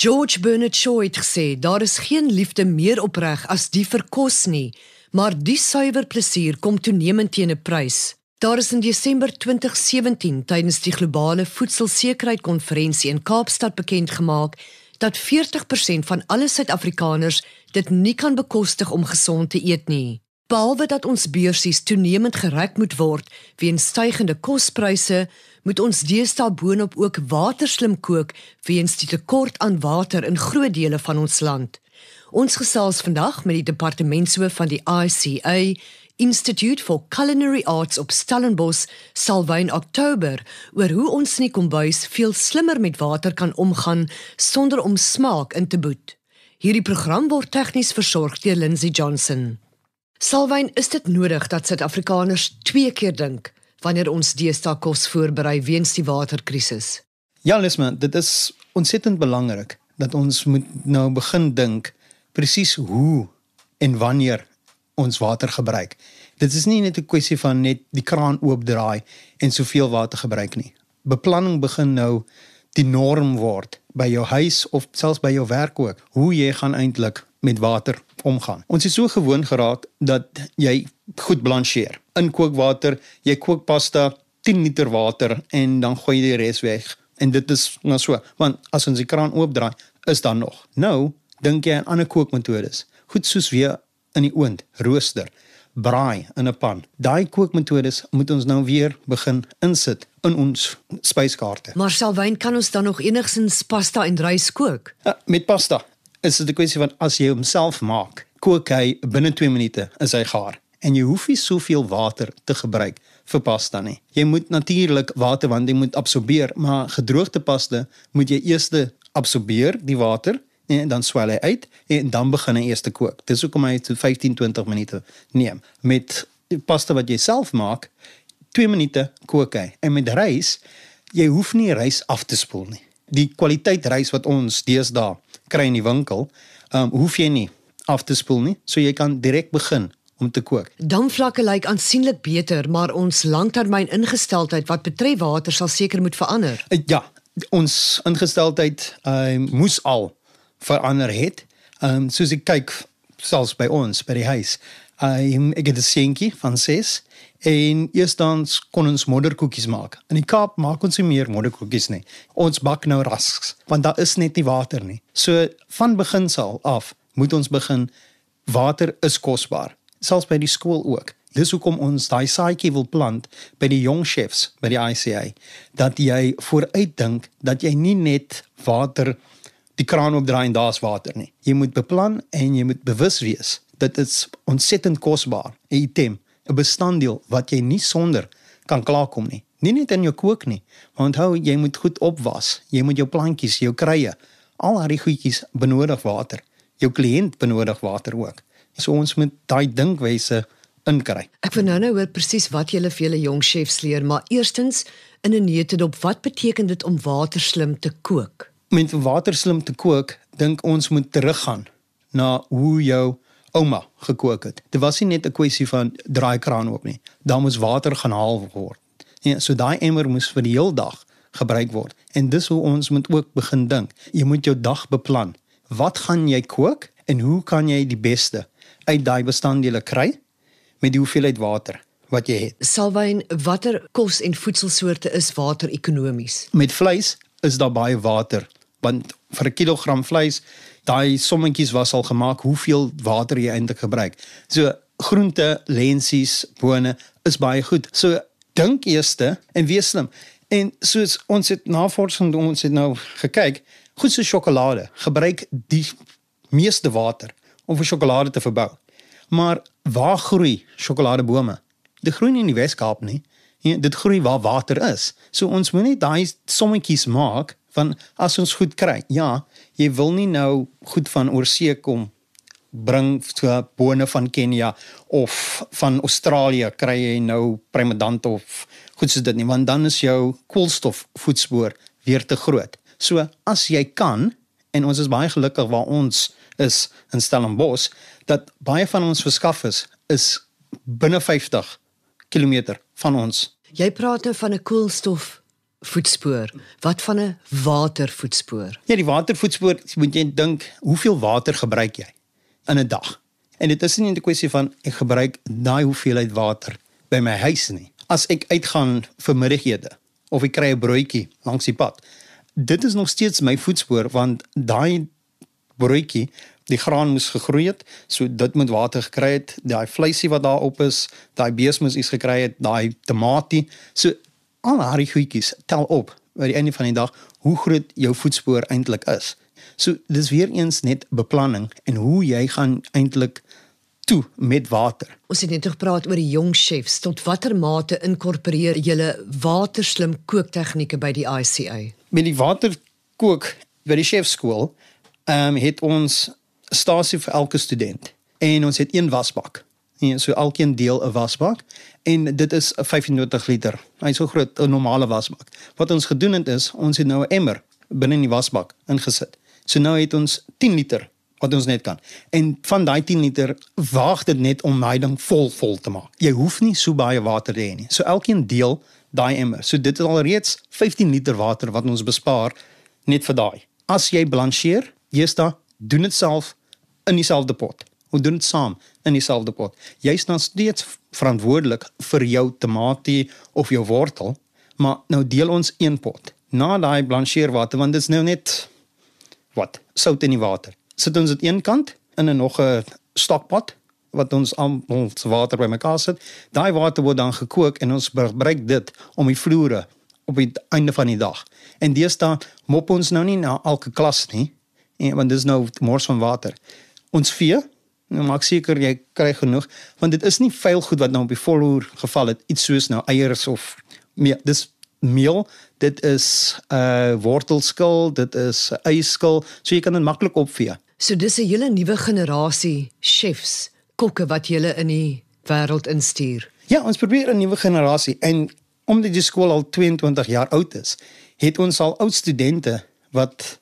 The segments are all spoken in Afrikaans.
George Bernard Shaw het gesê daar is geen liefde meer opreg as die vir kos nie, maar die suiwer plesier kom toenemend teen 'n prys. Daar is in Desember 2017 tydens die globale voedselsekerheidkonferensie in Kaapstad bekend gemaak dat 40% van alle Suid-Afrikaners dit nie kan bekostig om gesond te eet nie. Behalwe dat ons beursies toenemend gereg moet word weens stygende kospryse, moet ons deesdae boonop ook water slim kook weens die tekort aan water in groot dele van ons land. Ons gesels vandag met die departementshoof van die ICA Institute for Culinary Arts op Stellenbosch, Salwyn Oktober, oor hoe ons in die kombuis veel slimmer met water kan omgaan sonder om smaak in te boet. Hierdie program word tegnies versorg deur Lindsey Johnson. Salwyn, is dit nodig dat Suid-Afrikaners twee keer dink wanneer ons deesdae kos voorberei weens die waterkrisis. Ja, Lesma, dit is ontsettend belangrik dat ons moet nou begin dink presies hoe en wanneer ons water gebruik. Dit is nie net 'n kwessie van net die kraan oopdraai en soveel water gebruik nie. Beplanning begin nou die norm word by jou huis of selfs by jou werk ook. Hoe jy gaan eintlik met water omgaan. Ons is so gewoond geraak dat jy goed blancheer. In kookwater, jy kook pasta 10 liter water en dan gooi jy die res weg. En dit is nou so, want as ons die kraan oopdraai, is daar nog. Nou, dink jy aan ander kookmetodes. Goed soos weer in die oond, rooster, braai in 'n pan. Daai kookmetodes moet ons nou weer begin insit in ons spyskaarte. Maar selwyn kan ons dan nog enigsins pasta en rys kook? Ja, met pasta is dit 'n kwessie van as jy homself maak, kook hy binne 2 minute is hy gaar en jy hoef nie soveel water te gebruik vir pasta nie. Jy moet natuurlik water want jy moet absorbeer, maar gedroogde pasta moet jy eers absorbeer die water en dan swel hy uit en dan begin hy eers te kook. Dis hoekom hy so 15-20 minute neem. Met pasta wat jy self maak, 2 minute kook hy. En met rys, jy hoef nie rys af te spoel nie. Die kwaliteit rys wat ons deesdae kry in die winkel, um, hoef jy nie af te spoel nie, so jy kan direk begin om te kook. Damvlakke lyk aansienlik beter, maar ons langtermyn ingesteldheid wat betref water sal seker moet verander. Uh, ja, ons ingesteldheid ehm uh, moes al verander het. Ehm um, soos ek kyk selfs by ons by die huis. Um, ek het 'n seentjie van 6 en eerstens kon ons modderkoekies maak. In die Kaap maak ons nie meer modderkoekies nie. Ons bak nou rasks want daar is net nie water nie. So van beginsel af moet ons begin water is kosbaar. Selfs by die skool ook. Dis hoekom ons daai saadjie wil plant by die jong chefs by die ICA dat jy vooruitdink dat jy nie net water die kraan opdraai en daar's water nie. Jy moet beplan en jy moet bewus wees dat dit ontsettend kosbaar 'n item 'n bestanddeel wat jy nie sonder kan klaarkom nie. Nie net in jou kook nie, maar onthou jy moet goed opwas. Jy moet jou plantjies, jou kruie, al daai goedjies benodig water. Jou kliënt benodig water ook. So ons moet daai dinkwyse inkry. Ek wil nou nou hoor presies wat julle vir julle jong chefs leer, maar eerstens in 'n neutedop, wat beteken dit om water slim te kook? Met water slim te kook, dink ons moet teruggaan na hoe jou ouma gekook het. Dit was nie net 'n kwessie van draai kraan oop nie. Daar moes water gaan haal word. Ja, so daai emmer moes vir die heel dag gebruik word. En dis hoe ons moet ook begin dink. Jy moet jou dag beplan. Wat gaan jy kook en hoe kan jy die beste uit daai bestanddele kry met die hoeveelheid water wat jy het? Salwyn, watter kos en voedselsoorte is water ekonomies? Met vleis is daar baie water want vir 'n kilogram vleis daai sommetjies was al gemaak hoeveel water jy eintlik gebruik. So groente, lensies, bone is baie goed. So dink eerste en wees slim. En soos ons het navorsing doen, ons het nou gekyk, goed so sjokolade gebruik die meeste water om vir sjokolade te verbou. Maar waar groei sjokoladebome? Dit groei nie in die Wes-Kaap nie. Ja, dit groei waar water is. So ons moet net daai sommetjies maak van as ons goed kry. Ja, jy wil nie nou goed van oorsee kom bring so bone van Kenia of van Australië kry jy nou primedant of goed soos dit nie want dan is jou koolstof voetspoor weer te groot. So as jy kan en ons is baie gelukkig waar ons is in Stellenbosch dat baie van ons verskaffers is binne 50 km van ons. Jy praat nou van 'n koolstof voetspoor. Wat van 'n watervoetspoor? Ja, die watervoetspoor, moet jy dink, hoeveel water gebruik jy in 'n dag? En dit is nie 'n kwessie van ek gebruik daai hoeveelheid water by my huis nie. As ek uitgaan vir middagete of ek kry 'n broodjie langs die pad, dit is nog steeds my voetspoor want daai broodjie die graan moes gegroei het, so dit moet water gekry het, daai vleisie wat daarop is, daai bees moes iets gekry het, daai tamatie. So al daai goedjies tel op by die einde van die dag hoe groot jou voetspoor eintlik is. So dis weer eens net beplanning en hoe jy gaan eintlik toe met water. Ons het net gepraat oor die jong chefs. Tot watter mate inkorporeer julle waterslim kooktegnieke by die ICA? Met die waterkook by die chefskool, ehm um, het ons stasie vir elke student en ons het een wasbak. En so elkeen deel 'n wasbak en dit is 'n 25 liter. Hy's so groot 'n normale wasbak. Wat ons gedoen het is ons het nou 'n emmer binne in die wasbak ingesit. So nou het ons 10 liter wat ons net kan. En van daai 10 liter waag dit net om my ding vol vol te maak. Jy hoef nie so baie water te hê nie. So elkeen deel daai emmer. So dit is al reeds 15 liter water wat ons bespaar net vir daai. As jy blancheer, jy's daar, doen dit self in dieselfde pot. Ons doen dit saam in dieselfde pot. Jy is dan steeds verantwoordelik vir jou tamatie of jou wortel, maar nou deel ons een pot. Na daai blancheerwater want dit is nou net wat sout in die water. Sit ons dit een kant in 'n nog 'n stokpot wat ons aan ons water bymekaar sit. Daai water word dan gekook en ons gebruik dit om die vloere op die einde van die dag. En deesdae mop ons nou nie na elke klas nie, want dis nou mors van water ons vee. Nou maak seker jy kry genoeg want dit is nie vuil goed wat nou op die volhoer geval het iets soos nou eiers of meer dis meel dit is 'n uh, wortelskil dit is 'n eiskil so jy kan dit maklik opvee. So dis 'n hele nuwe generasie chefs kokke wat jy in die wêreld instuur. Ja, ons probeer 'n nuwe generasie en omdat die skool al 22 jaar oud is, het ons al oud studente wat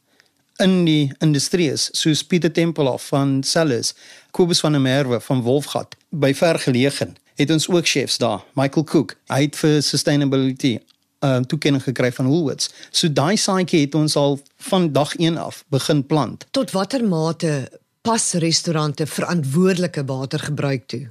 in die industrie is soos Pieter Tempelhof van Sellers, Kobus van der Merwe van Wolfgat by vergelegen het ons ook chefs daar. Michael Cook hy het vir sustainability uh, toekenning gekry van Woolworths. So daai saadjie het ons al van dag 1 af begin plant. Tot watter mate pas restaurante verantwoordelike watergebruik toe?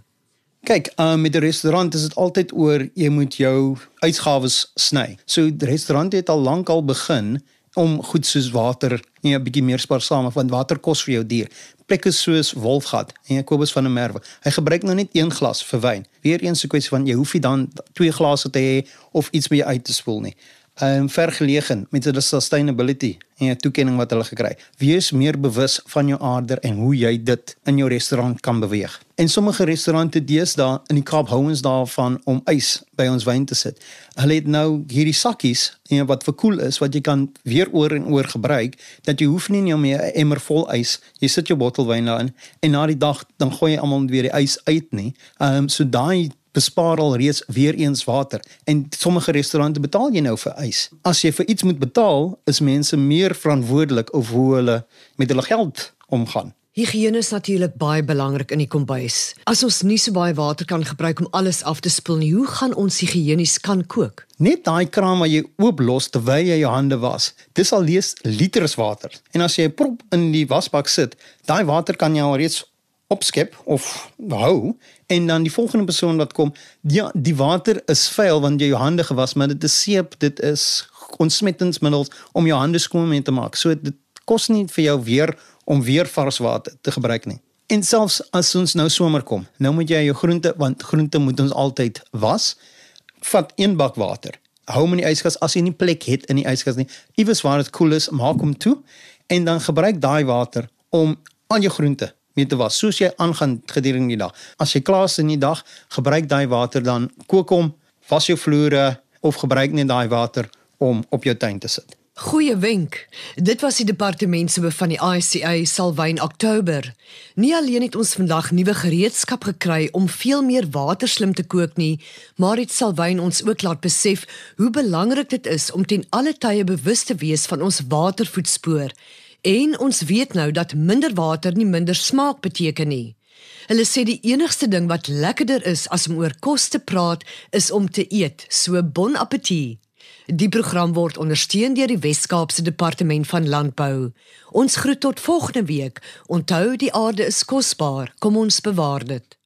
Kyk, uh, met 'n restaurant is dit altyd oor jy moet jou uitgawes sny. So die restaurant het al lank al begin om goed soos water nie 'n bietjie meer spaarsaam want water kos vir jou duur. Plekke soos Wolfgat en Jakobus van der Merwe. Hy gebruik nou net een glas vir wyn. Weereens 'n kwessie van jy hoef nie dan twee glase te hê of iets by jou uit te spoel nie um, vergelegen met hulle sustainability en 'n toekenning wat hulle gekry. Wees meer bewus van jou aarde en hoe jy dit in jou restaurant kan beweeg. En sommige restaurante deesdae in die Kaap hou ons daarvan om ys by ons wyn te sit. Hulle het nou hierdie sakkies en wat vir koel is wat jy kan weer oor en oor gebruik dat jy hoef nie net meer 'n emmer vol ys. Jy sit jou bottel wyn daarin en na die dag dan gooi jy almal weer die ys uit nie. Ehm um, so daai bespaar al reeds weer eens water en sommige restaurante betaal jy nou vir ys. As jy vir iets moet betaal, is mense meer verantwoordelik oor hoe hulle met hulle geld omgaan. Higiëne is natuurlik baie belangrik in die kombuis. As ons nie so baie water kan gebruik om alles af te spoel nie, hoe gaan ons higiënies kan kook? Net daai kraan wat jy oop los terwyl jy jou hande was, dis al lees liters water. En as jy 'n prop in die wasbak sit, daai water kan jy al reeds opskep of hou en dan die volgende persoon wat kom ja die water is vuil want jy jou hande gewas maar dit is seep dit is ontsmettingsmiddels om jou hande skoon mee te maak. So dit kos nie vir jou weer om weer vars water te gebruik nie. En selfs as ons nou somer kom nou moet jy jou groente want groente moet ons altyd was vat een bak water. Hou hom in die yskas as jy nie plek het in die yskas nie iewers waar dit koel is maak hom toe en dan gebruik daai water om al jou groente mee te was soos jy aangaan gedurende die dag. As jy klaar is in die dag, gebruik daai water dan kook hom, was jou vloere of gebruik net daai water om op jou tuin te sit. Goeie wenk. Dit was die departement se van die ICA Salwyn Oktober. Nie alleen het ons vandag nuwe gereedskap gekry om veel meer waterslim te kook nie, maar dit Salwyn ons ook laat besef hoe belangrik dit is om ten alle tye bewus te wees van ons watervoetspoor En ons weet nou dat minder water nie minder smaak beteken nie. Hulle sê die enigste ding wat lekkerder is as om oor kos te praat, is om te eet. So bon appetit. Die program word ondersteun deur die Wes-Kaapse Departement van Landbou. Ons groet tot volgende week. Onthou die aarde is kosbaar. Kom ons bewaar dit.